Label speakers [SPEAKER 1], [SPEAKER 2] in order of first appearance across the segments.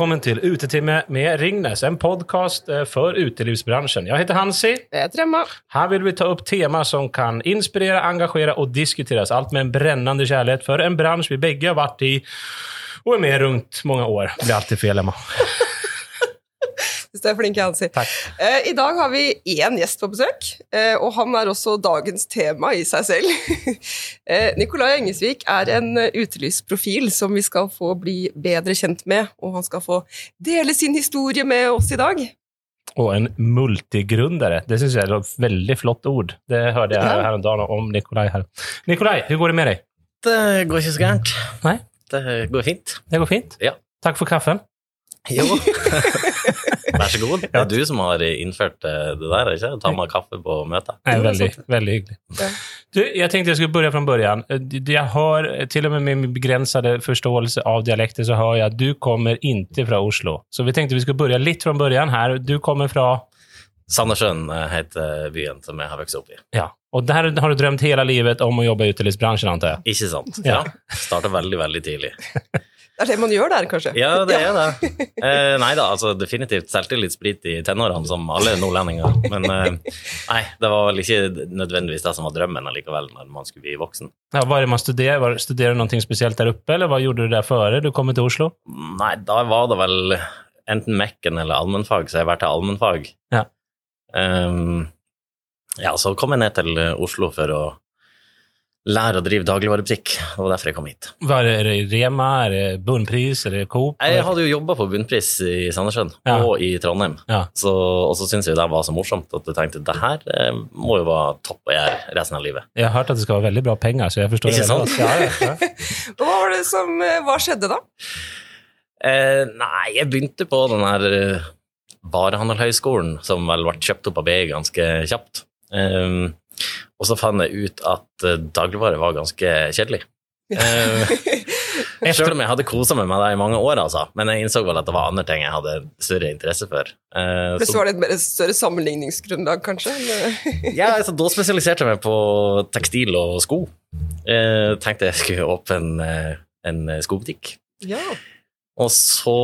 [SPEAKER 1] velkommen til Utetime med Ringnes, en podkast eh, for utelivsbransjen. Jeg heter Hansi.
[SPEAKER 2] Jeg heter Emma.
[SPEAKER 1] Her vil vi ta opp tema som kan inspirere, engasjere og diskuteres. Alt med en brennende kjærlighet for en bransje vi begge har vært i og er med rundt mange år. Det blir alltid feil, Emma.
[SPEAKER 2] Hvis det er flink, Hansi.
[SPEAKER 1] Takk.
[SPEAKER 2] Eh, I dag har vi én gjest på besøk, eh, og han er også dagens tema i seg selv. eh, Nikolai Engesvik er en utelysprofil utelivsprofil som vi skal få bli bedre kjent med, og han skal få dele sin historie med oss i dag.
[SPEAKER 1] Og en multigründere. Det syns jeg er et veldig flott ord. Det hørte jeg her, her en dag om Nikolai her. Nikolai, hvordan går det med deg?
[SPEAKER 3] Det går ikke så gærent.
[SPEAKER 1] Nei,
[SPEAKER 3] Det går fint.
[SPEAKER 1] det går fint?
[SPEAKER 3] Ja.
[SPEAKER 1] Takk for kaffen.
[SPEAKER 3] Jo. Vær så god. Det er du som har innført eh, det der, ikke? Ta med kaffe på møtet.
[SPEAKER 2] Nei,
[SPEAKER 1] veldig, veldig
[SPEAKER 2] hyggelig.
[SPEAKER 1] Du, jeg tenkte jeg skulle begynne fra början. Jeg har, til hör, eh, till och med med min begrensede forståelse av dialekter, så hører jeg at du kommer ikke fra Oslo. Så vi tenkte vi skulle begynne litt fra början her. Du kommer fra
[SPEAKER 3] Sandnessjøen eh, heter byen som jeg har vokst opp i.
[SPEAKER 1] Ja. Og der har du drømt hele livet om å jobbe i utelivsbransjen, antar jeg?
[SPEAKER 3] Ikke sant?
[SPEAKER 1] Ja.
[SPEAKER 3] Ja. Starta veldig, veldig tidlig.
[SPEAKER 2] Det er det man gjør der, kanskje?
[SPEAKER 3] Ja, det er det. Eh, nei da, altså definitivt selvtillitssprit i tenårene, som alle nordlendinger. Men eh, nei, det var vel ikke nødvendigvis det som var drømmen allikevel, når man skulle bli voksen.
[SPEAKER 1] Ja, var det man studerer, Var, studerar du noe spesielt der oppe, eller hva gjorde du der før du kom til Oslo?
[SPEAKER 3] Nei, da var det vel enten Mekken eller allmennfag, så jeg valgte allmennfag.
[SPEAKER 1] Ja.
[SPEAKER 3] Um, ja, så kom jeg ned til Oslo for å lære å drive dagligvarebutikk. Det var derfor jeg kom hit.
[SPEAKER 1] Var det, Rema, er det Bunnpris, eller det Coop?
[SPEAKER 3] Jeg hadde jo jobba på Bunnpris i Sandnessjøen
[SPEAKER 1] Ja.
[SPEAKER 3] og i Trondheim,
[SPEAKER 1] Ja.
[SPEAKER 3] så, og så syntes jeg det var så morsomt at jeg tenkte det her eh, må jo være topp å gjøre resten av livet.
[SPEAKER 1] Jeg har hørt at det skal være veldig bra penger, så jeg forstår
[SPEAKER 3] Ikke sant?
[SPEAKER 1] det. ja, ja.
[SPEAKER 2] Og Hva var det som eh, Hva skjedde da?
[SPEAKER 3] Eh, nei, jeg begynte på den her Varehandelhøgskolen, som vel ble kjøpt opp av BI ganske kjapt. Ehm, og så fant jeg ut at eh, dagligvare var ganske kjedelig. Eh, Selv om jeg hadde kosa meg med det i mange år, altså. Men jeg innså vel at det var andre ting jeg hadde større interesse for.
[SPEAKER 2] Uh,
[SPEAKER 3] så,
[SPEAKER 2] var det et mer større sammenligningsgrunnlag, kanskje?
[SPEAKER 3] ja, altså, da spesialiserte jeg meg på tekstil og sko. Uh, tenkte jeg skulle åpne en, en skobutikk.
[SPEAKER 2] Ja.
[SPEAKER 3] Og så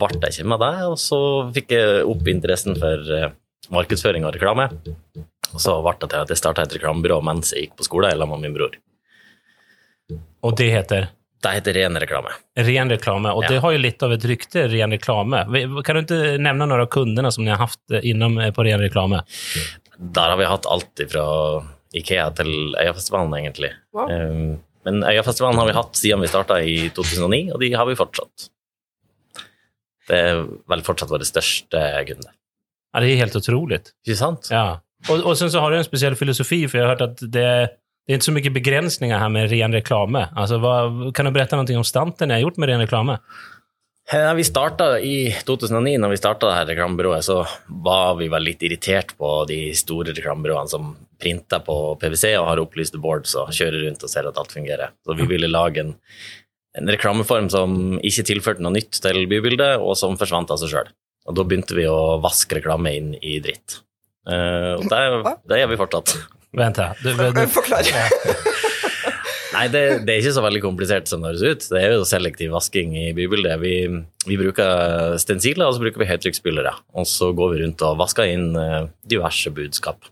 [SPEAKER 3] ble jeg ikke med det, og så fikk jeg opp interessen for markedsføring og reklame. Og så ble det til at jeg starta et reklamebyrå mens jeg gikk på skole sammen med min bror.
[SPEAKER 1] Og det heter?
[SPEAKER 3] Det heter Ren reklame.
[SPEAKER 1] Ren reklame. og
[SPEAKER 3] Ja.
[SPEAKER 1] det har jo litt av et rykte, ren reklame. Kan du ikke nevne noen av kundene som ni har haft innom eh, på ren reklame?
[SPEAKER 3] Der har vi hatt alt fra Ikea til Øyafestivalen, egentlig.
[SPEAKER 2] Wow.
[SPEAKER 3] Eh, Men Øyafestivalen har vi hatt siden vi starta i 2009, og de har vi fortsatt. Det er vel fortsatt vår største kunde.
[SPEAKER 1] Ja, det er helt utrolig.
[SPEAKER 3] Ikke sant?
[SPEAKER 1] Ja. Och, och sen så har du en speciell filosofi, för jag har hört att det, det är inte så mycket begränsningar här med ren reklame. Alltså, vad, kan du berätta någonting om stanten ni har gjort med ren reklame?
[SPEAKER 3] Ja, Vi starta I 2009, når vi starta det her reklamebyrået, så var vi vel litt irritert på de store reklamebyråene som printer på PwC og har opplyste boards og kjører rundt og ser at alt fungerer. Så vi ville lage en, en reklameform som ikke tilførte noe nytt til bybildet, og som forsvant av seg sjøl. Og da begynte vi å vaske reklame inn i dritt. Eh, og det, det gjør vi fortsatt.
[SPEAKER 1] Vänta. Du, du,
[SPEAKER 2] Forklar.
[SPEAKER 3] Nei, det, det er ikke så veldig komplisert som det høres ut. Det er jo selektiv vasking i bybildet. Vi, vi bruker stensiler, og så bruker vi høytrykksspylere. Og så går vi rundt og vasker inn eh, diverse budskap.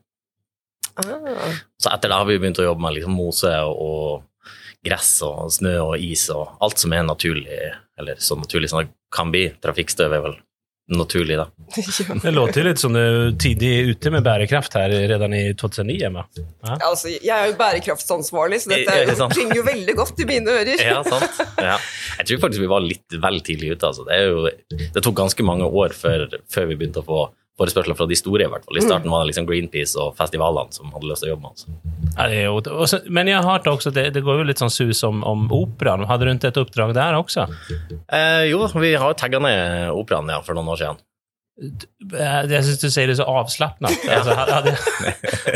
[SPEAKER 2] Ah.
[SPEAKER 3] Så etter det har vi begynt å jobbe med liksom mose og, og gress og snø og is og alt som er naturlig, eller så naturlig som det kan bli. Trafikkstøv er vel naturlig, da.
[SPEAKER 1] Det låter litt lite som du är tidigt ute med bærekraft her redan i 2009, Emma. Ja.
[SPEAKER 2] Altså, jeg er jo bærekraftsansvarlig, så dette er klinger jo veldig godt i mine ører.
[SPEAKER 3] Ja, sant. Ja. Jeg tror faktisk vi var litt vel tidlig ute. Altså. Det, er jo, det tok ganske mange år før, før vi begynte å få forespørsler fra de store. I hvert fall. I starten var det liksom Greenpeace og festivalene som hadde lyst til å jobbe med oss.
[SPEAKER 1] Ja, ot- och men jeg har hørt også, det, det går jo litt sånn sus om, om operan. Hadde du ikke et oppdrag der også?
[SPEAKER 3] Eh, jo, vi har tagga ned operaen ja, for noen år siden.
[SPEAKER 1] Eh, Jag syns du sier det så avslappnat. Altså, hadde,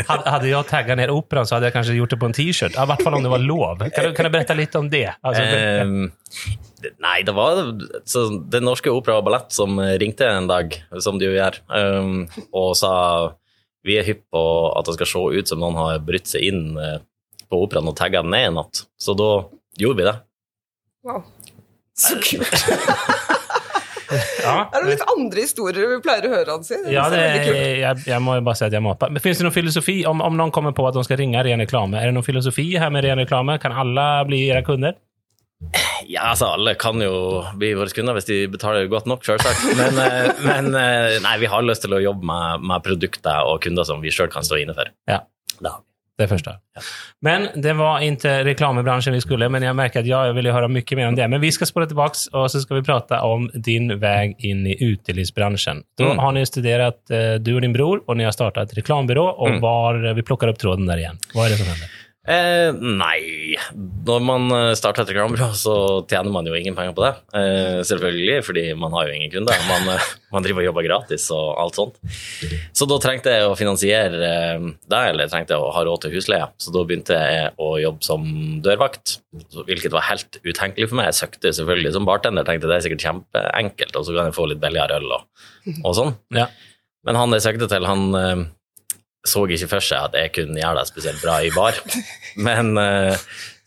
[SPEAKER 1] hadde, jeg tagga ned operaen, operan så hadde jeg kanskje gjort det på en t-shirt. I hvert fall om det var lov. Kan du, kan du berätta litt om det?
[SPEAKER 3] Altså, um, nei, det var så Det Norske Opera og Ballett som ringte en dag, som de jo gjør, um, og sa vi er hypp på at det skal se ut som noen har brutt seg inn eh, på operaen og tagga den ned en natt. Så da gjorde vi det.
[SPEAKER 2] Wow. Så kult.
[SPEAKER 1] Ja,
[SPEAKER 2] Er det litt andre historier vi pleier å høre han si?
[SPEAKER 1] ja det, jeg, jeg må jo bare si at jeg må Men Fins det noen filosofi om, om noen kommer på at de skal ringe ren reklame? Er det noen filosofi her med ren reklame? Kan alle bli deres kunder?
[SPEAKER 3] Ja, altså, alle kan jo bli våre kunder hvis de betaler godt nok, selvsagt. Men, eh, men eh, nei, vi har lyst til å jobbe med, med produkter og kunder som vi sjøl kan stå inne for.
[SPEAKER 1] Ja.
[SPEAKER 3] Vi.
[SPEAKER 1] Det förstår jag. Men det var inte reklambranschen vi skulle, men jag märker att jag vill ju höra mycket mer om det. Men vi ska spåra tilbake, och så ska vi prata om din väg in i utelivsbranschen. Då
[SPEAKER 3] Mm.
[SPEAKER 1] har ni studerat, eh, du och din bror, och ni har startat reklambyrå och
[SPEAKER 3] Mm.
[SPEAKER 1] var, vi plockar upp tråden där igen. Vad är det som händer?
[SPEAKER 3] Eh, nei, når man starter starter Grand Prix, så tjener man jo ingen penger på det. Eh, selvfølgelig, fordi man har jo ingen kunder. Man, eh, man driver og jobber gratis og alt sånt. Så da trengte jeg å finansiere eh, det, eller jeg å ha råd til husleie. Så da begynte jeg å jobbe som dørvakt, hvilket var helt utenkelig for meg. Jeg søkte selvfølgelig som bartender, tenkte det er sikkert kjempeenkelt, og så kan jeg få litt billigere øl og, og sånn.
[SPEAKER 1] Ja.
[SPEAKER 3] Men han jeg søkte til, han eh, så ikke for seg at jeg kunne gjøre det spesielt bra i bar. Men eh,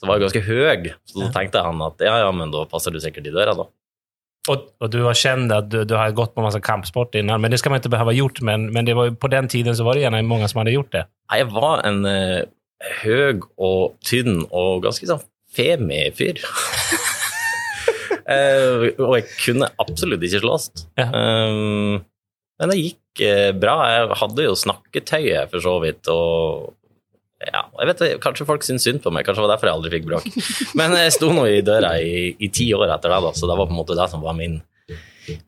[SPEAKER 3] så var jeg ganske høy, så da tenkte han at ja, ja, men da passer du sikkert i døra, da.
[SPEAKER 1] Og, og du har kjent at du, du har gått på masse kampsport innan, men det skal man ikke behøve gjort. Men, men det var, på den tiden så var det gjerne mange som hadde gjort det.
[SPEAKER 3] Jeg var en uh, høy og tynn og ganske sånn femi fyr. uh, og jeg kunne absolutt ikke slåss.
[SPEAKER 1] Ja.
[SPEAKER 3] Eh, men det gikk eh, bra. Jeg hadde jo snakketøyet, for så vidt, og ja, jeg vet Kanskje folk syntes synd på meg, kanskje det var derfor jeg aldri fikk bråk. Men jeg sto nå i døra i, i ti år etter det, da, så det var på en måte det som var min,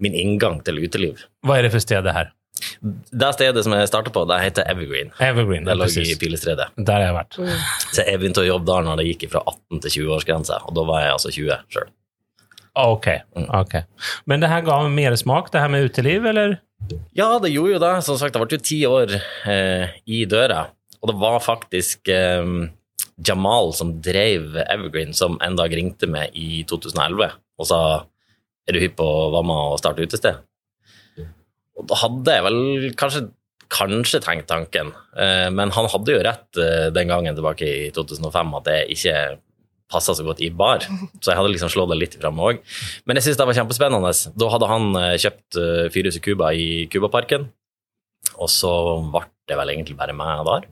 [SPEAKER 3] min inngang til uteliv.
[SPEAKER 1] Hva er det for stedet her?
[SPEAKER 3] Det stedet som jeg starta på, det heter Evergreen.
[SPEAKER 1] Evergreen.
[SPEAKER 3] Det lå i. Pilestredet.
[SPEAKER 1] Der har jeg vært.
[SPEAKER 3] Så jeg begynte å jobbe der når det gikk fra 18 til 20-årsgrense, og da var jeg altså 20 sjøl. Okay,
[SPEAKER 1] ok. Men det her ga mer smak, det her med uteliv, eller?
[SPEAKER 3] Ja, det gjorde jo det. Som sagt, det ble jo ti år eh, i døra, og det var faktisk eh, Jamal som drev Evergreen, som en dag ringte meg i 2011 og sa er du hypp på å være med og starte utested? Og da hadde jeg vel kanskje, kanskje tenkt tanken, eh, men han hadde jo rett eh, den gangen tilbake i 2005 at jeg ikke passa så godt i bar, så jeg hadde liksom slått det litt fram òg. Men jeg syns det var kjempespennende. Da hadde han eh, kjøpt uh, Fyrhuset Cuba i Cubaparken, og så ble det vel egentlig bare meg der.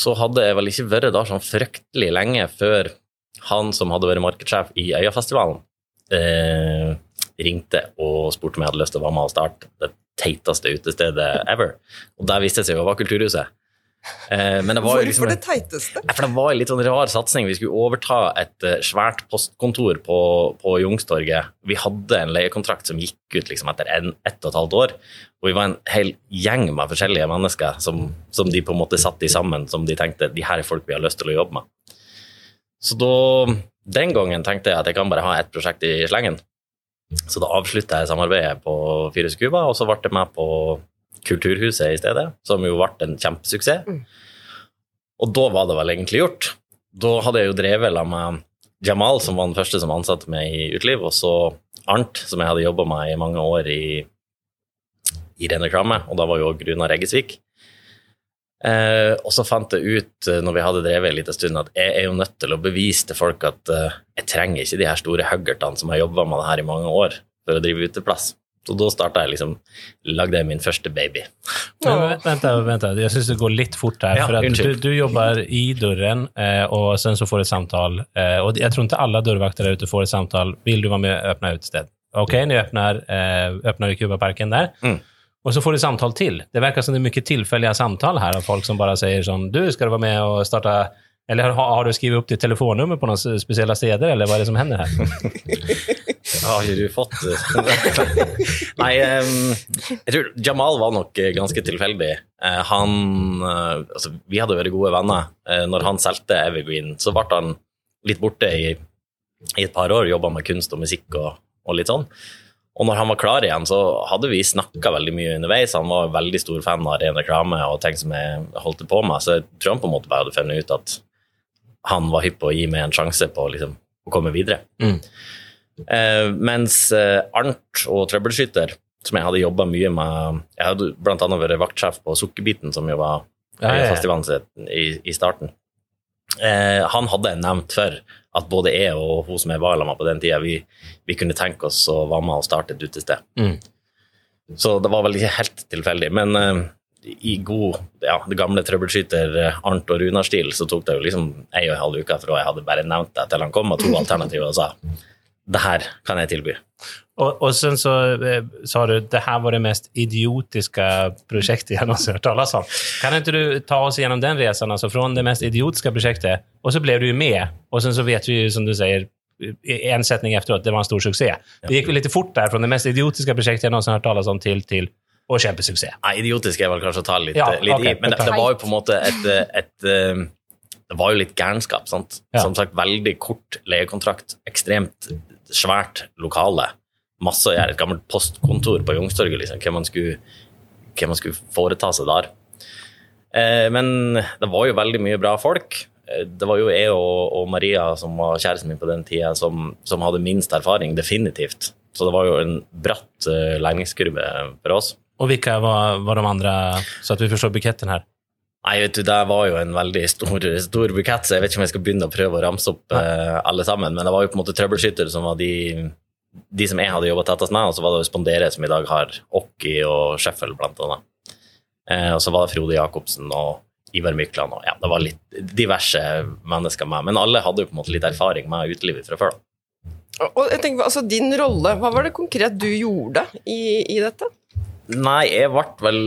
[SPEAKER 3] Så hadde jeg vel ikke vært der sånn fryktelig lenge før han som hadde vært markedssjef i Øyafestivalen, eh, ringte og spurte om jeg hadde lyst til å være med og starte det teiteste utestedet ever. Og der viste det seg jo være Kulturhuset. Eh, men det var jo liksom
[SPEAKER 2] Hvorfor det teiteste?
[SPEAKER 3] for det var en litt sånn rar satsing. Vi skulle overta et eh, svært postkontor på, på Jungstorget. Vi hadde en leiekontrakt som gikk ut liksom etter en, ett og et halvt år. Og vi var en hel gjeng med forskjellige mennesker som, som de på en måte satte i sammen, som de tenkte de her er folk vi har lyst til å jobbe med. Så da, den gangen tenkte jeg at jeg kan bare ha ett prosjekt i slengen. Så da avslutta jeg samarbeidet på Fires Cuba, og så ble jeg med på Kulturhuset i stedet, som jo ble en kjempesuksess. Og da var det vel egentlig gjort. Da hadde jeg jo drevet la med Jamal, som var den første som ansatte meg i uteliv, og så Arnt, som jeg hadde jobba med i mange år i, i ren reklame, og da var jo også Runar Eggesvik. Eh, og så fant jeg ut, eh, når vi hadde drevet en liten stund, at jeg er jo nødt til å bevise til folk at eh, jeg trenger ikke de her store huggertene som har jobba med det her i mange år, for å drive uteplass. Så da starta jeg liksom, lagde jeg min første baby.
[SPEAKER 1] Ja. Vent, vent, vänta. Jeg syns det går litt fort her.
[SPEAKER 3] Ja,
[SPEAKER 1] for att du, du jobber i døren, og sen så får du et samtal. og jeg tror ikke alle dørvakter der ute får et samtal. Vil du være med og åpne utested? Ok, ni öppnar, eh, i Kubaparken der.
[SPEAKER 3] Mm.
[SPEAKER 1] Og så får du samtal til. Det virker som det er mye tilfeldige samtal her av folk som bare sier sånn du, skal du være med og starta eller har, har du skrivit upp ditt telefonnummer på några speciella steder, eller vad är det som händer här?
[SPEAKER 3] Har ikke du fått Nei, em, jeg tror Jamal var nok eh, ganske tilfeldig. Eh, Han eh, Altså, vi hadde vært gode venner. Eh, Når han solgte Evergreen, så ble han litt borte i, i et par år, jobba med kunst og musikk og, og litt sånn. Og når han var klar igjen, så hadde vi snakka veldig mye underveis. Han var veldig stor fan av ren reklame og ting som jeg holdt på med, så jeg tror han på en måte bare hadde funnet ut at han var hypp på å gi meg en sjanse på liksom, å komme videre.
[SPEAKER 1] Mm.
[SPEAKER 3] Eh, mens eh, Arnt og Trøbbelskytter, som jeg hadde jobba mye med Jeg hadde annet vært vaktsjef på Sukkerbiten, som jo var
[SPEAKER 1] Ja, ja, ja.
[SPEAKER 3] festivalen i, i starten. Eh, han hadde nevnt før at både jeg og hun som jeg var sammen med på den tida, vi, vi kunne tenke oss å være med og starte et utested.
[SPEAKER 1] Mm.
[SPEAKER 3] Så det var vel ikke helt tilfeldig. Men eh, i god ja, det gamle trøbbelskyter eh, Arnt og Runar-stil så tok det jo liksom ei og en halv uke fra jeg hadde bare nevnt det til han kom med to alternativer og sa det her kan jeg tilby.
[SPEAKER 1] Og, og sen så eh, sa du det her var det mest idiotiske prosjektet jeg jag någonsin hört talas om. Kan ikke du ta oss gjennom den reisen, altså fra det mest idiotiske prosjektet, og så ble du jo med, og sen så vet vi jo, som du sier, en sättning efteråt, det var en stor suksess. Det gikk jo litt fort der, fra det mest idiotiske prosjektet jeg jag någonsin hört talas om til, till och kjempesuksess.
[SPEAKER 3] Nei, idiotisk er vel kanskje å ta litt,
[SPEAKER 1] Ja,
[SPEAKER 3] litt
[SPEAKER 1] okay,
[SPEAKER 3] i, men det, det var jo på en måte et, et, eh, Det var jo litt gærenskap, sant.
[SPEAKER 1] Ja.
[SPEAKER 3] Som sagt, veldig kort leiekontrakt, ekstremt svært lokale. Masse å gjøre. Et gammelt postkontor på Youngstorget, liksom. Hva man skulle, hva man skulle foreta seg der. Eh, men det var jo veldig mye bra folk. Eh, Det var jo jeg og, og Maria, som var kjæresten min på den tida, som, som hadde minst erfaring, definitivt. Så det var jo en bratt læringskurve for oss.
[SPEAKER 1] Och vilka var, var de andra, så att vi förstår buketten här?
[SPEAKER 3] Nei, vet du, det var jo en veldig stor, stor bukett, så jeg vet ikke om jeg skal begynne å prøve å ramse opp eh, alle sammen. Men det var jo på en måte trøbbelskytter som var de, de som jeg hadde jobba tettest med, og så var det jo Spondere, som i dag har Okki og Sheffield, blant annet. Eh, og så var det Frode Jacobsen og Ivar Mykland, og ja, det var litt diverse mennesker med. Men alle hadde jo på en måte litt erfaring med utelivet fra før. da.
[SPEAKER 2] Og- Og jeg tenker, altså Din rolle, hva var det konkret du gjorde i, i dette?
[SPEAKER 3] Nei, jeg ble vel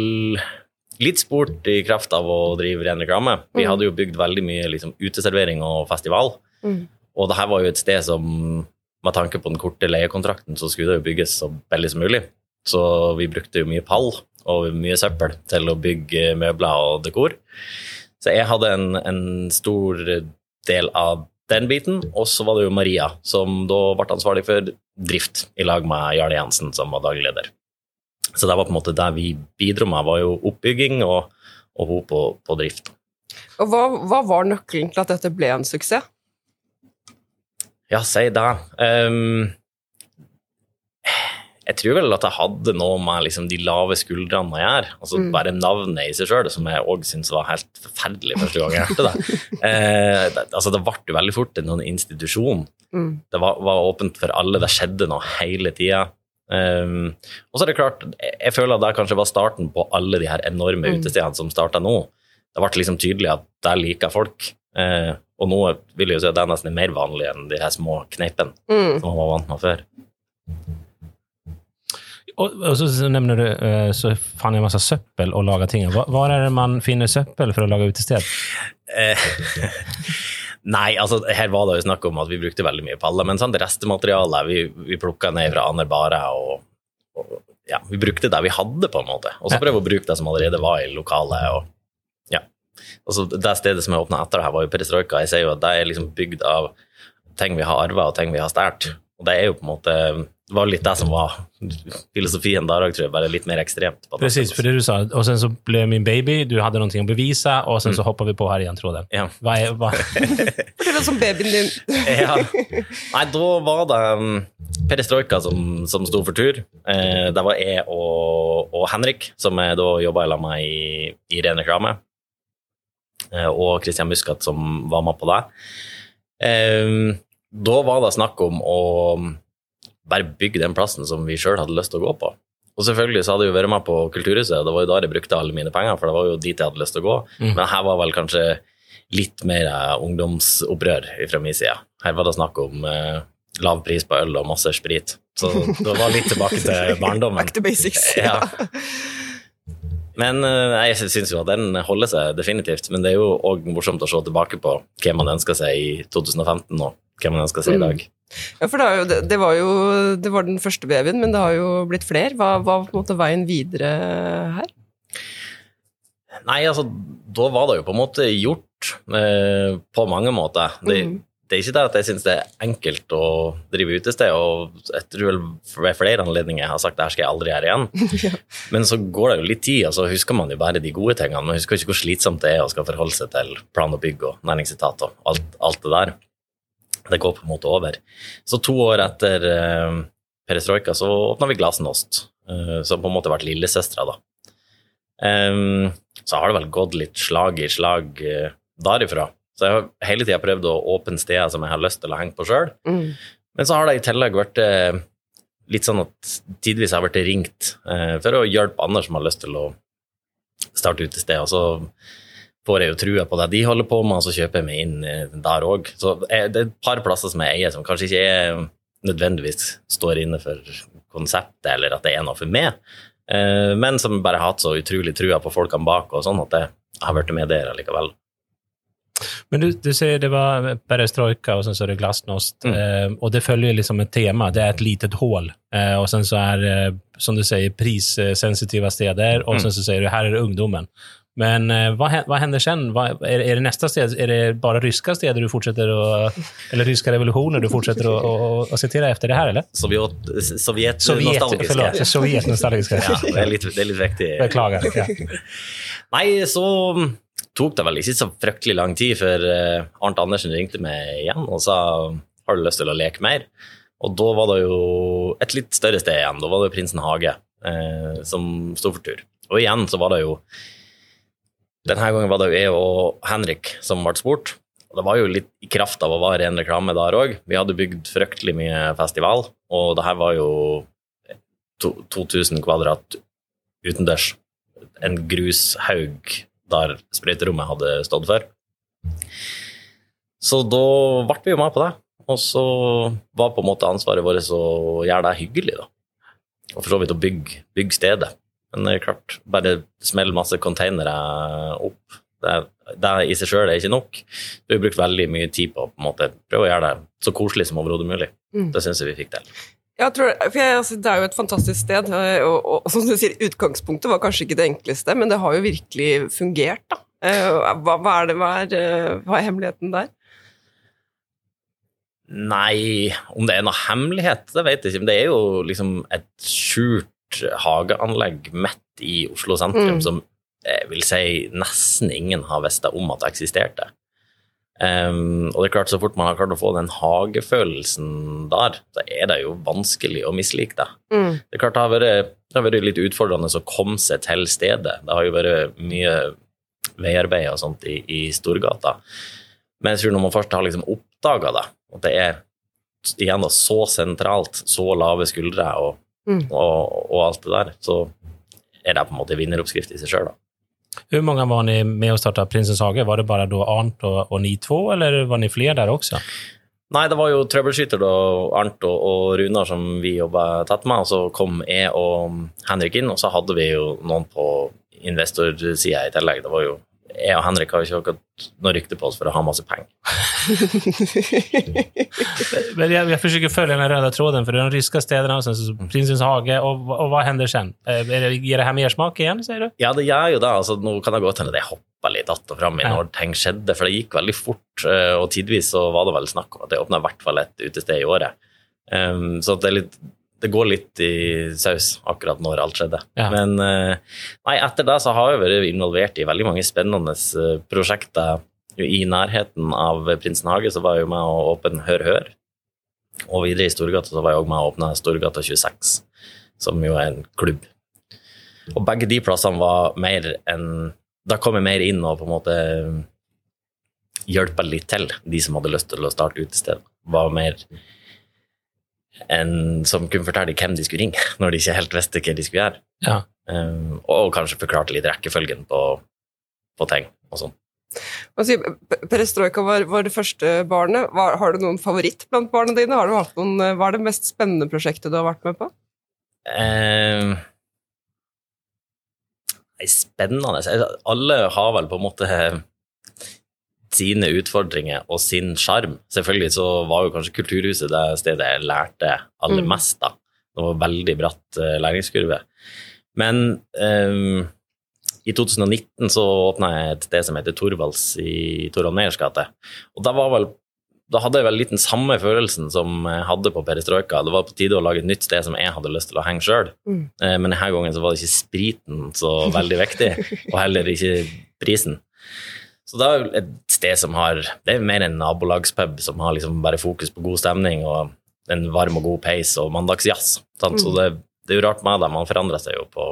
[SPEAKER 3] litt spurt i kraft av å drive ren reklame. Vi
[SPEAKER 2] Mm.
[SPEAKER 3] hadde jo bygd veldig mye liksom, uteservering og festival.
[SPEAKER 2] Mm.
[SPEAKER 3] Og det her var jo et sted som, med tanke på den korte leiekontrakten, så skulle det jo bygges så billig som mulig. Så vi brukte jo mye pall og mye søppel til å bygge møbler og dekor. Så jeg hadde en, en stor del av den biten, og så var det jo Maria, som da ble ansvarlig for drift, i lag med Jarle Jensen, som var daglig leder. Så det var på en måte det vi bidro med, var jo oppbygging og, og hun på, på drift.
[SPEAKER 2] Og hva, hva var nøkkelen til at dette ble en suksess?
[SPEAKER 3] Ja, si det. Um, jeg tror vel at jeg hadde noe med liksom, de lave skuldrene å gjøre. Altså,
[SPEAKER 2] Mm.
[SPEAKER 3] Bare navnet i seg sjøl, som jeg òg syntes var helt forferdelig første gang jeg hørte det. Eh, det, altså, det ble veldig fort en sånn institusjon.
[SPEAKER 2] Mm.
[SPEAKER 3] Det var, var åpent for alle, det skjedde noe hele tida. Um, og så er det klart, jeg, føler at det kanskje var starten på alle de her enorme
[SPEAKER 2] Mm.
[SPEAKER 3] utestedene som starta nå. Det ble liksom tydelig at der liker folk. Uh, og nå vil jeg jo si at det er nesten mer vanlig enn de her små kneipene
[SPEAKER 2] Mm.
[SPEAKER 3] som man var vant med før.
[SPEAKER 1] Og, og så, så nämner du, eh, så fann jeg masse søppel og och laga ting. hva var er det man finner søppel for å lage utested?
[SPEAKER 3] Nei, altså her var det jo snakk om at vi brukte veldig mye paller, men sånn restematerialet vi, vi plukka ned fra andre barer og, og ja, vi brukte det vi hadde, på en måte. Og så prøve å bruke det som allerede var i lokalet. og ja. Altså, det stedet som jeg åpna etter det her, var jo Perestrojka. Jeg ser jo at det er liksom bygd av ting vi har arva og ting vi har stjålet. Og det er jo på en måte Det var litt det som var filosofien der òg, tror jeg, bare litt mer ekstremt. på
[SPEAKER 1] Precis, for det du sa. Og sen så ble min baby, du hadde noe å bevise, og sen så hoppar vi på her igjen, tror jeg.
[SPEAKER 3] Ja.
[SPEAKER 1] Hva er, vad,
[SPEAKER 2] Fortell oss om babyen din.
[SPEAKER 3] ja. Nei, da var det um, Perestrojka som, som sto for tur. Eh, det var jeg og, og Henrik, som jeg da jobba sammen med i, i ren reklame. Eh, og Christian Muscat, som var med på det. Eh, da var det snakk om å bare bygge den plassen som vi sjøl hadde lyst til å gå på. Og selvfølgelig så hadde jeg jo vært med på Kulturhuset, det var jo der jeg brukte alle mine penger, for det var jo dit jeg hadde lyst til å gå.
[SPEAKER 1] Mm.
[SPEAKER 3] Men her var vel kanskje litt mer eh, ungdomsopprør fra min side. Her var det snakk om eh, lav pris på øl og masse sprit. Så det var litt tilbake til barndommen.
[SPEAKER 2] Back to basics.
[SPEAKER 3] Ja. Men eh, jeg syns jo at den holder seg definitivt. Men det er jo òg morsomt å se tilbake på hva man ønsker seg i 2015 og hva man ønsker seg i dag.
[SPEAKER 2] Ja, for det, jo, det, det var jo det var den første babyen, men det har jo blitt flere. Hva var på en måte veien videre her?
[SPEAKER 3] Nei, altså, da var det jo på en måte gjort eh, på mange måter. Det,
[SPEAKER 2] Mhm.
[SPEAKER 3] Det er ikke det at jeg syns det er enkelt å drive utested, og jeg tror ved flere anledninger jeg har sagt det her skal jeg aldri gjøre igjen. Men så går det jo litt tid, og så husker man jo bare de gode tingene. Man husker ikke hvor slitsomt det er å skal forholde seg til plan og bygg og næringsetat og alt, alt det der. Det går på en måte over. Så to år etter eh, perestrojka så åpna vi Glasenost, eh, som på en måte ble lillesøstera, da. Um, så har det vel gått litt slag i slag eh, derifra. Så jeg har hele tida prøvd å åpne steder som jeg har lyst til å henge på sjøl.
[SPEAKER 2] Mm.
[SPEAKER 3] Men så har det i tillegg vært eh, litt sånn at tidvis har jeg blitt ringt eh, for å hjelpe andre som har lyst til å starte utested. Og så får jeg jo trua på det de holder på med, og så kjøper jeg meg inn eh, der òg. Så det er et par plasser som jeg eier, som kanskje ikke er nødvendigvis står inne for konseptet, eller at det er noe for meg, eh, men som bare har hatt så utrolig trua på folkene bak, og sånn at jeg har blitt med der likevel.
[SPEAKER 1] Men du, du sier det var perestrojka och sen så är det glasnost.
[SPEAKER 3] Mm.
[SPEAKER 1] Eh, och det följer liksom ett tema. Det är ett litet hål. Eh, och sen så är eh, som du säger, prissensitiva städer. Och
[SPEAKER 3] Mm.
[SPEAKER 1] sen så säger du, här är det ungdomen. Men eh, vad, vad händer sen? Vad, är, är det nästa steg? Är det bara ryska städer du fortsätter att, eller ryska revolutioner du fortsätter att, att, att citera efter det här, eller?
[SPEAKER 3] Sovjet,
[SPEAKER 1] Sovjet, Sovjet.
[SPEAKER 3] Ja, det er litt, det er viktig.
[SPEAKER 1] Beklagar. Ja.
[SPEAKER 3] Nei, så tok det vel ikke så fryktelig lang tid før eh, Arnt Andersen ringte meg igjen og sa har du lyst til å leke mer. Og da var det jo et litt større sted igjen. Da var det Prinsen Hage eh, som sto for tur. Og igjen så var det jo Denne gangen var det jo jeg og Henrik som ble spurt. Og det var jo litt i kraft av å være ren reklame der òg. Vi hadde bygd fryktelig mye festival, og det her var jo 2000 kvadrat utendørs. En grushaug der sprøyterommet hadde stått før. Så da ble vi jo med på det. Og så var på en måte ansvaret vårt å gjøre det hyggelig, da. Og for så vidt å bygge, bygge stedet. Men det er klart, bare smell masse containere opp, det, det i seg sjøl er ikke nok. Vi har brukt veldig mye tid på å på en måte prøve å gjøre det så koselig som overhodet mulig.
[SPEAKER 2] Mm.
[SPEAKER 3] Det syns jeg vi fikk til.
[SPEAKER 2] Jeg tror, for jeg, altså, Det er jo et fantastisk sted, eh, og, og, og som du sier, utgangspunktet var kanskje ikke det enkleste, men det har jo virkelig fungert. da. Eh, Hva, hva, er, det, hva, er, eh, hva er hemmeligheten der?
[SPEAKER 3] Nei, om det er noe hemmelighet, det vet jeg ikke. Men det er jo liksom et skjult hageanlegg midt i Oslo sentrum
[SPEAKER 2] Mm.
[SPEAKER 3] som jeg vil si nesten ingen har visst om at det eksisterte. Um, og det er klart, så fort man har klart å få den hagefølelsen der, så er det jo vanskelig å mislike det.
[SPEAKER 2] Mm.
[SPEAKER 3] Det er klart det har vært, det har vært litt utfordrende å komme seg til stedet. Det har jo vært mye veiarbeid og sånt i, i Storgata. Men jeg tror når man først har liksom oppdaga det, at det er igjen da, så sentralt, så lave skuldre og,
[SPEAKER 2] Mm.
[SPEAKER 3] og, og alt det der, så er det på en måte vinneroppskrift i seg sjøl, da.
[SPEAKER 1] Hur många var ni med och startade Prinsens Hage? Var det bara då Arnt och, och ni två, eller var ni fler der också?
[SPEAKER 3] Nei, det var jo troubleshooter da, Arnt og, og Runar som vi jobba tett med, og så kom jeg og Henrik inn, og så hadde vi jo noen på investorsida i tillegg. Det var jo jeg og Henrik har jo ikke akkurat noe rykte på oss for å ha masse penger.
[SPEAKER 1] Men jag, jag försöker följa den røde tråden, för det er de ryska städerna och sen så Prinsens Hage. Och, och vad händer sen? Eh, det, ger det här mer smak igen, säger du?
[SPEAKER 3] Ja, det gjør jo det. Altså, nå kan det godt hende jeg hoppa litt att og fram i når ting skjedde, for det gikk veldig fort. eh, Og tidvis så var det vel snakk om at det åpna i hvert fall ett utested i året. Um, så det, er litt, det går litt i saus akkurat når alt skjedde.
[SPEAKER 1] Ja.
[SPEAKER 3] Men eh, nei, etter det så har jeg vært involvert i veldig mange spennende eh, prosjekter. I nærheten av Prinsen hage så var jeg med å åpne Hør Hør. Og videre i Storgata så var jeg også med å åpne Storgata 26, som jo er en klubb. Og begge de plassene var mer enn Da kom jeg mer inn og på en måte hjelpe litt til, de som hadde lyst til å starte utested. Var mer en som kunne fortelle hvem de skulle ringe, når de ikke helt visste hva de skulle gjøre.
[SPEAKER 1] Ja.
[SPEAKER 3] Um, og kanskje forklarte litt rekkefølgen på, på ting og sånn.
[SPEAKER 2] Si, Perestrojka var, var det første barnet. Var, har du noen favoritt blant barna dine? Har du hatt noen, eh, hva er det mest spennende prosjektet du har vært med på?
[SPEAKER 3] Um, spennende. Altså, Alle har vel på en måte sine utfordringer og sin sjarm. Selvfølgelig så var jo kanskje Kulturhuset det stedet jeg lærte aller
[SPEAKER 2] Mm.
[SPEAKER 3] mest, da. Det var veldig bratt eh, læringskurve. Men um, i 2019 så åpna jeg et sted som heter Torvalds i Torvald Meyers gate. Og da var vel da hadde jeg vel litt den samme følelsen som jeg hadde på Perestrojka. Det var på tide å lage et nytt sted som jeg hadde lyst til å henge sjøl.
[SPEAKER 2] Mm.
[SPEAKER 3] Eh, Men denne gangen så var det ikke spriten så veldig viktig, og heller ikke prisen. Så det er et sted som har Det er mer en nabolagspub som har liksom bare fokus på god stemning og en varm og god peis og mandagsjazz. sant? Så
[SPEAKER 2] Mm.
[SPEAKER 3] det, det er jo rart med det, man forandrer seg jo på,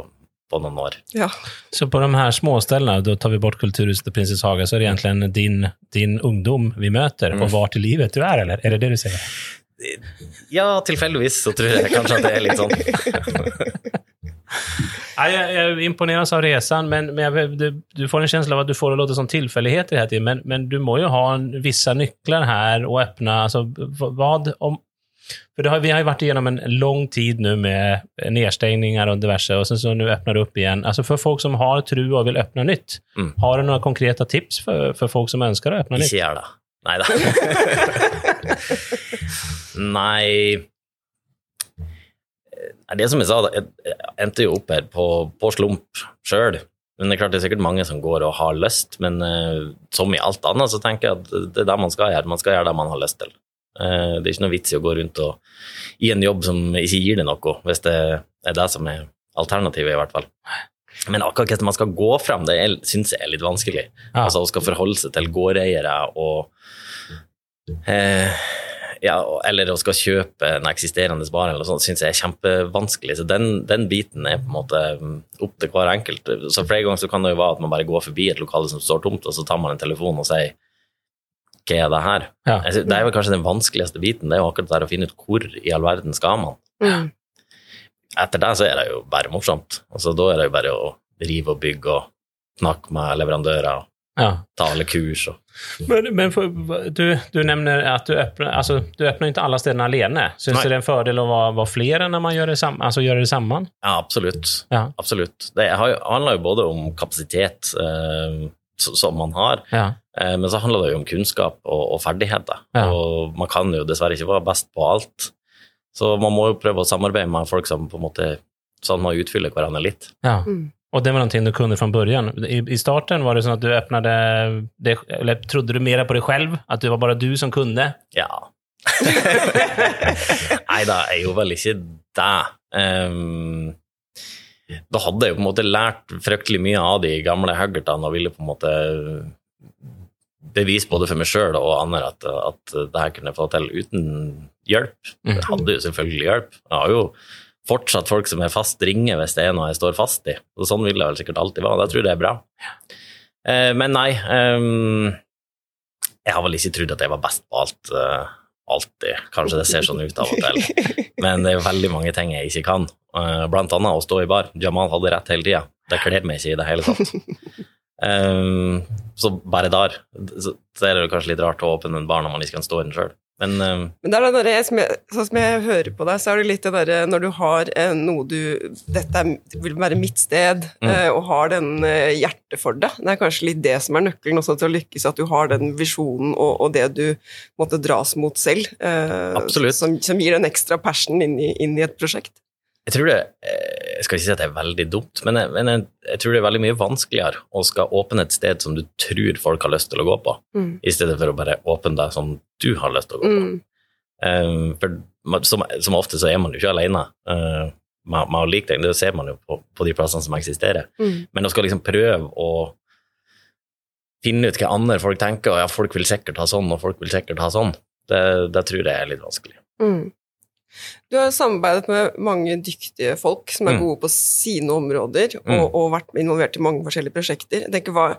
[SPEAKER 3] på noen år.
[SPEAKER 2] Ja.
[SPEAKER 1] Så på de her småställena, da tar vi bort Kulturhuset og Prinsess Haga, så er det egentlig din, din ungdom vi møter, og vart til livet du er, eller? Er det det du sier?
[SPEAKER 3] Ja, tilfeldigvis så tror jeg kanskje at det er litt sånn.
[SPEAKER 1] Ja, jeg, jeg imponeres av resan, men, men jeg, du, du får en känsla av at du får det låta som tillfälligheter hela tiden, men, men du må jo ha en, vissa nycklar här och öppna, alltså vad om... För det har, vi har ju varit igenom en lång tid nu med nedstängningar og diverse, og sen så nu öppnar det upp igen. Alltså för folk som har tru og vil öppna nytt,
[SPEAKER 3] Mm.
[SPEAKER 1] har du noen konkreta tips for, for folk som ønsker å öppna nytt?
[SPEAKER 3] Ikke gjør det. Nei da. Nei Nei, Det som jeg sa, jeg endte jo opp her på, på slump sjøl. Men det er klart det er sikkert mange som går og har lyst, men uh, som i alt annet så tenker jeg at det er det man skal gjøre. Man skal gjøre det man har lyst til. Uh, det er ikke noe vits i å gå rundt og, i en jobb som ikke gir deg noe, hvis det er det som er alternativet, i hvert fall. Men akkurat hvordan man skal gå frem, det syns jeg er litt vanskelig.
[SPEAKER 1] Ja.
[SPEAKER 3] Altså å skal forholde seg til gårdeiere og eh, ja, eller å skal kjøpe en eksisterende bar eller sånt, syns jeg er kjempevanskelig. Så den, den biten er på en måte mm, opp til hver enkelt. Så flere ganger så kan det jo være at man bare går forbi et lokale som står tomt, og så tar man en telefon og sier hva er det her?
[SPEAKER 1] Ja.
[SPEAKER 3] Det er vel kanskje den vanskeligste biten, det er jo akkurat det der å finne ut hvor i all verden skal man.
[SPEAKER 2] Mm.
[SPEAKER 3] Etter det så er det jo bare morsomt. Altså, da er det jo bare å rive og bygge og snakke med leverandører
[SPEAKER 1] Ja.
[SPEAKER 3] ta alle kurs. Og.
[SPEAKER 1] Men, men for, du, du nevner at du öppnar, alltså, du öppnar inte alla stedene alene. Syns
[SPEAKER 3] Nej.
[SPEAKER 1] du det er en fordel å være, være flere når man gjør det, sam, alltså, gjør det sammen?
[SPEAKER 3] Ja, absolutt.
[SPEAKER 1] Ja.
[SPEAKER 3] absolutt. Det handler jo både om kapasitet eh, som man har,
[SPEAKER 1] Ja.
[SPEAKER 3] eh, men så handler det jo om kunnskap og, og ferdigheter.
[SPEAKER 1] Ja.
[SPEAKER 3] Og man kan jo dessverre ikke være best på alt. Så man må jo prøve å samarbeide med folk som på en måte sånn at man utfyller hverandre litt.
[SPEAKER 1] ja.
[SPEAKER 2] Mm.
[SPEAKER 1] Och det var någonting du kunde från början. I, I starten var det sånn at du öppnade, det, eller trodde du mer på deg selv? At det var bare du som kunne?
[SPEAKER 3] Ja. Nei da, jeg gjorde vel ikke det. Um, da hadde jeg jo på en måte lært fryktelig mye av de gamle huggertene og ville på en måte bevise både for meg sjøl og andre at, at det her kunne jeg få til uten hjelp.
[SPEAKER 1] Mm.
[SPEAKER 3] Jeg hadde jo selvfølgelig hjelp. Jeg har jo fortsatt folk som er fast ringer hvis det er noe jeg står fast i. Og sånn vil det vel sikkert alltid være. Da tror jeg det er bra. Eh, men nei ehm, Jeg har vel ikke trodd at jeg var best på alt. eh, alltid. Kanskje det ser sånn ut av og til. Men det er veldig mange ting jeg ikke kan. Eh, Blant annet å stå i bar. Jamal hadde rett hele tida. Det kler meg ikke i det hele tatt. Så bare der så er det kanskje litt rart å åpne en bar når man ikke kan stå i den sjøl. Men uh,
[SPEAKER 2] Men det er det derre, som jeg, sånn som jeg hører på deg, så er det litt det derre når du har eh, noe du Dette er, vil være mitt sted,
[SPEAKER 3] Mm.
[SPEAKER 2] eh, og har den eh, hjertet for det. Det er kanskje litt det som er nøkkelen også til å lykkes, at du har den visjonen og, og det du måtte dras mot selv. eh,
[SPEAKER 3] Absolutt.
[SPEAKER 2] Som, som gir en ekstra passion inn i, inn i et prosjekt.
[SPEAKER 3] Jeg tror det eh, Jeg skal ikke si at det er veldig dumt, men, jeg, men jeg, jeg tror det er veldig mye vanskeligere å skal åpne et sted som du tror folk har lyst til å gå på,
[SPEAKER 2] Mm.
[SPEAKER 3] i stedet for å bare åpne det som du har lyst til å gå på.
[SPEAKER 2] Mm.
[SPEAKER 3] Um, for som, som ofte så er man jo ikke alene uh, med, med å like ting. Det ser man jo på, på de plassene som eksisterer.
[SPEAKER 2] Mm.
[SPEAKER 3] Men å skal liksom prøve å finne ut hva andre folk tenker, og ja, folk vil sikkert ha sånn, og folk vil sikkert ha sånn, det, det tror jeg er litt vanskelig.
[SPEAKER 2] Mm. Du har samarbeidet med mange dyktige folk som er
[SPEAKER 3] Mm.
[SPEAKER 2] gode på sine områder, og,
[SPEAKER 3] Mm.
[SPEAKER 2] og vært involvert i mange forskjellige prosjekter. Jeg tenker, hva,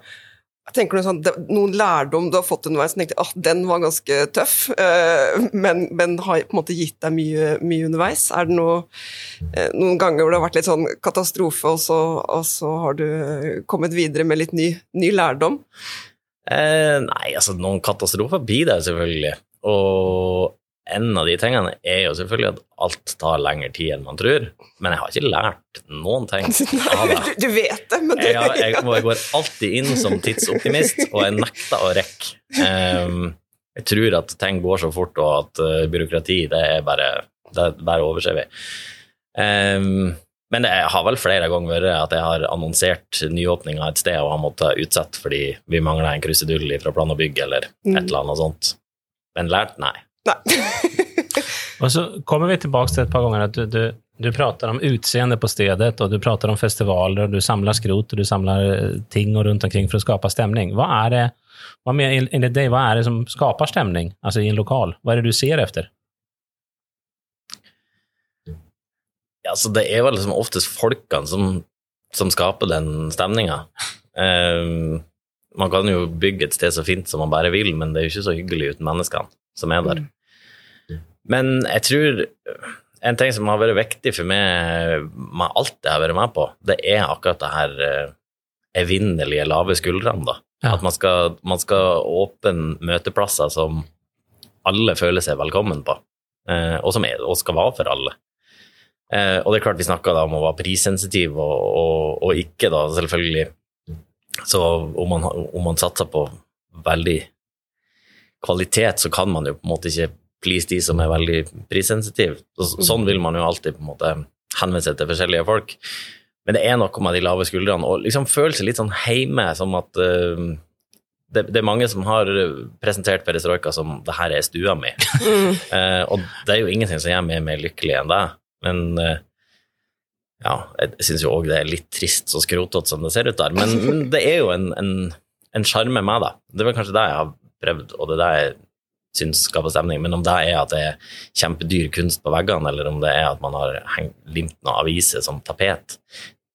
[SPEAKER 2] tenker du sånn, Noen lærdom du har fått underveis som tenkte at den var ganske tøff, eh, men, men har på en måte gitt deg mye, mye underveis? Er det noe, eh, noen ganger hvor det har vært litt sånn katastrofe, og så, og så har du kommet videre med litt ny, ny lærdom?
[SPEAKER 3] Eh, nei, altså noen katastrofer blir det selvfølgelig. Og en av de tingene er jo selvfølgelig at alt tar lengre tid enn man tror. Men jeg har ikke lært noen ting av det.
[SPEAKER 2] Du, vet det, men du
[SPEAKER 3] Jeg, har- jeg, jeg går alltid inn som tidsoptimist, og jeg nekter å rekke. Um, jeg tror at ting går så fort, og at uh, byråkrati, det er bare Det bare overser vi. Um, men det har vel flere ganger vært at jeg har annonsert nyåpninga et sted og har måttet utsette fordi vi mangler en krusedull fra plan og bygg eller
[SPEAKER 2] Mm.
[SPEAKER 3] et eller annet sånt. Men lært, nei.
[SPEAKER 2] Nei.
[SPEAKER 1] Og så kommer vi tilbake til et par ganger at du, du, du prater om utseende på stedet, og du prater om festivaler, og du samler skrot, og du samler eh, ting og rundt omkring for å skape stemning. Hva er det, hva med, deg, hva er det som skaper stemning altså i en lokal? Hva er det du ser efter?
[SPEAKER 3] Ja, så det er vel liksom oftest folkene som som skaper den stemninga. man kan jo bygge et sted så fint som man bare vil, men det er jo ikke så hyggelig uten menneskene som er der. Men jeg tror en ting som har vært viktig for meg med alt jeg har vært med på, det er akkurat det her eh, evinnelige lave skuldrene. da. Ja. At man skal, man skal, åpne møteplasser som alle føler seg velkommen på, eh, og som er, og skal være for alle. Eh, og det er klart vi snakka om å være prissensitiv og, og, og, ikke, da, selvfølgelig. Så om man, om man satser på veldig kvalitet, så kan man jo på en måte ikke please de som er veldig prissensitive. Så, sånn vil man jo alltid på en måte henvende seg til forskjellige folk. Men det er noe med de lave skuldrene og liksom føle seg litt sånn heime, som at uh, det, det, er mange som har presentert perestrojka som 'det her er stua mi'. Mm. Uh, og det er jo ingenting som gjør meg mer lykkelig enn det. Men uh, ja, jeg syns jo òg det er litt trist og skrotete som det ser ut der. Men, men det er jo en sjarme med det. Det er vel kanskje det jeg har prøvd, og det er det jeg syns skaper stemning. Men om det er at det er kjempedyr kunst på veggene, eller om det er at man har hengt, limt noen aviser som tapet,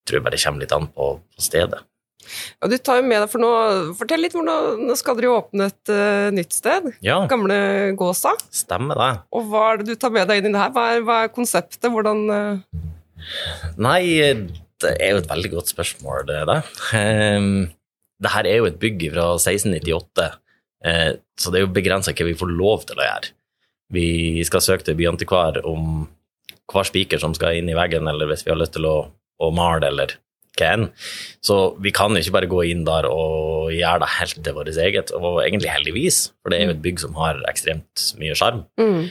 [SPEAKER 3] tror jeg bare det kommer litt an på, på stedet.
[SPEAKER 2] Ja, du tar jo med deg for nå, Fortell litt, hvordan, nå skal dere åpne et uh, nytt sted.
[SPEAKER 3] Ja.
[SPEAKER 2] Gamle Gåsa.
[SPEAKER 3] Stemmer det.
[SPEAKER 2] Og hva er det du tar med deg inn i det her? Hva er, hva er konseptet? Hvordan uh...
[SPEAKER 3] Nei, det er jo et veldig godt spørsmål, det er det. Um, det her er jo et bygg fra 1698 Eh, så det er jo begrensa hva vi får lov til å gjøre. Vi skal søke til byantikvar om hver spiker som skal inn i veggen, eller hvis vi har lyst til å, å male, eller hva enn. Så vi kan jo ikke bare gå inn der og gjøre det helt til vårt eget, og egentlig heldigvis, for det er jo et bygg som har ekstremt mye sjarm. Mm.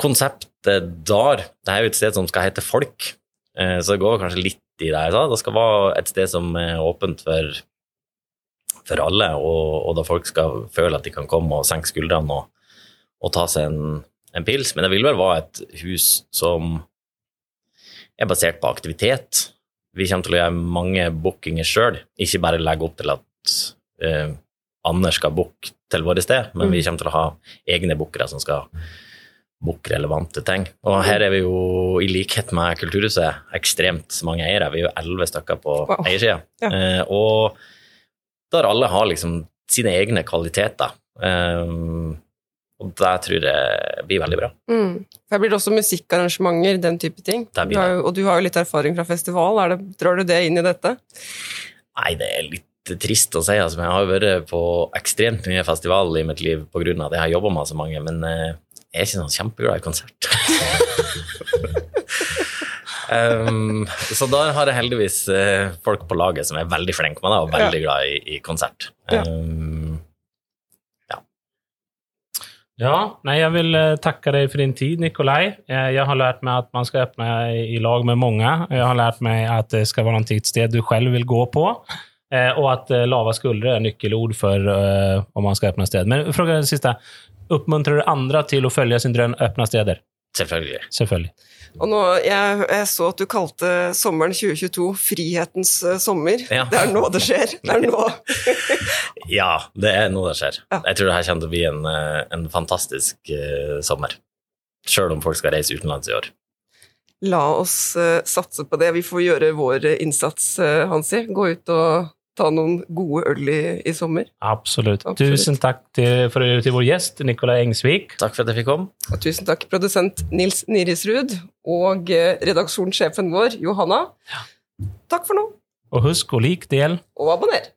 [SPEAKER 3] Konseptet der, det er jo et sted som skal hete Folk, eh, så det går kanskje litt i det jeg sa. Det skal være et sted som er åpent for for alle, og, og, da folk skal føle at de kan komme og senke skuldrene og, og ta seg en, en, pils. Men det vil vel være et hus som er basert på aktivitet. Vi kommer til å gjøre mange bookinger sjøl, ikke bare legge opp til at uh, Anders skal booke til våre sted, men vi mm. kommer til å ha egne bookere som skal booke relevante ting. Og her er vi jo, i likhet med Kulturhuset, ekstremt mange eiere. Vi er jo elleve stykker på wow. eiersida. Ja. Uh, og der alle har liksom sine egne kvaliteter. Um, og det tror jeg blir veldig bra.
[SPEAKER 2] Mm. Her blir det også musikkarrangementer, den type ting. Du jo, og du har jo litt erfaring fra festival. Det, drar du det inn i dette?
[SPEAKER 3] Nei, det er litt trist å si. Altså, jeg har vært på ekstremt mye festival i mitt liv pga. det. Jeg har jobba med så mange, men uh, jeg er ikke sånn kjempeglad i konsert. Um, så da har jeg heldigvis uh, folk på laget som er veldig flinke med det, og veldig ja. glad i, i konsert. Um,
[SPEAKER 1] ja. ja. Nei, jeg vil uh, takke deg for din tid, Nikolai. Uh, jeg har lært meg at man skal åpne i lag med mange. Jeg har lært meg at det skal være noe sted du selv vil gå på. og at lava skuldre er nøkkelord for om man skal åpne sted. Men fråga det siste. Oppmuntrer du andre til å følge sin drøm åpne steder?
[SPEAKER 3] Selvfølgelig.
[SPEAKER 1] Selvfølgelig.
[SPEAKER 2] Og nå, jeg, jeg, så at du kalte sommeren 2022 frihetens uh, sommer. Ja. Det er nå det skjer. Det er nå.
[SPEAKER 3] ja, det er nå det skjer. Ja. Jeg tror det her kommer til å bli en, eh, en fantastisk uh, sommer. Sjøl om folk skal reise utenlands i år.
[SPEAKER 2] La oss uh, satse på det. Vi får gjøre vår innsats, Hansi. Gå ut og ta noen gode øl i, i sommer.
[SPEAKER 1] Absolutt. Absolutt. Tusen takk til, for, til vår gjest Nikolai Engsvik.
[SPEAKER 3] Takk for at jeg fikk komme.
[SPEAKER 2] Og tusen takk, produsent Nils Nirisrud og eh, redaksjonssjefen vår Johanna. Ja. Takk for nå.
[SPEAKER 1] Og husk å like, del
[SPEAKER 2] Og abonner.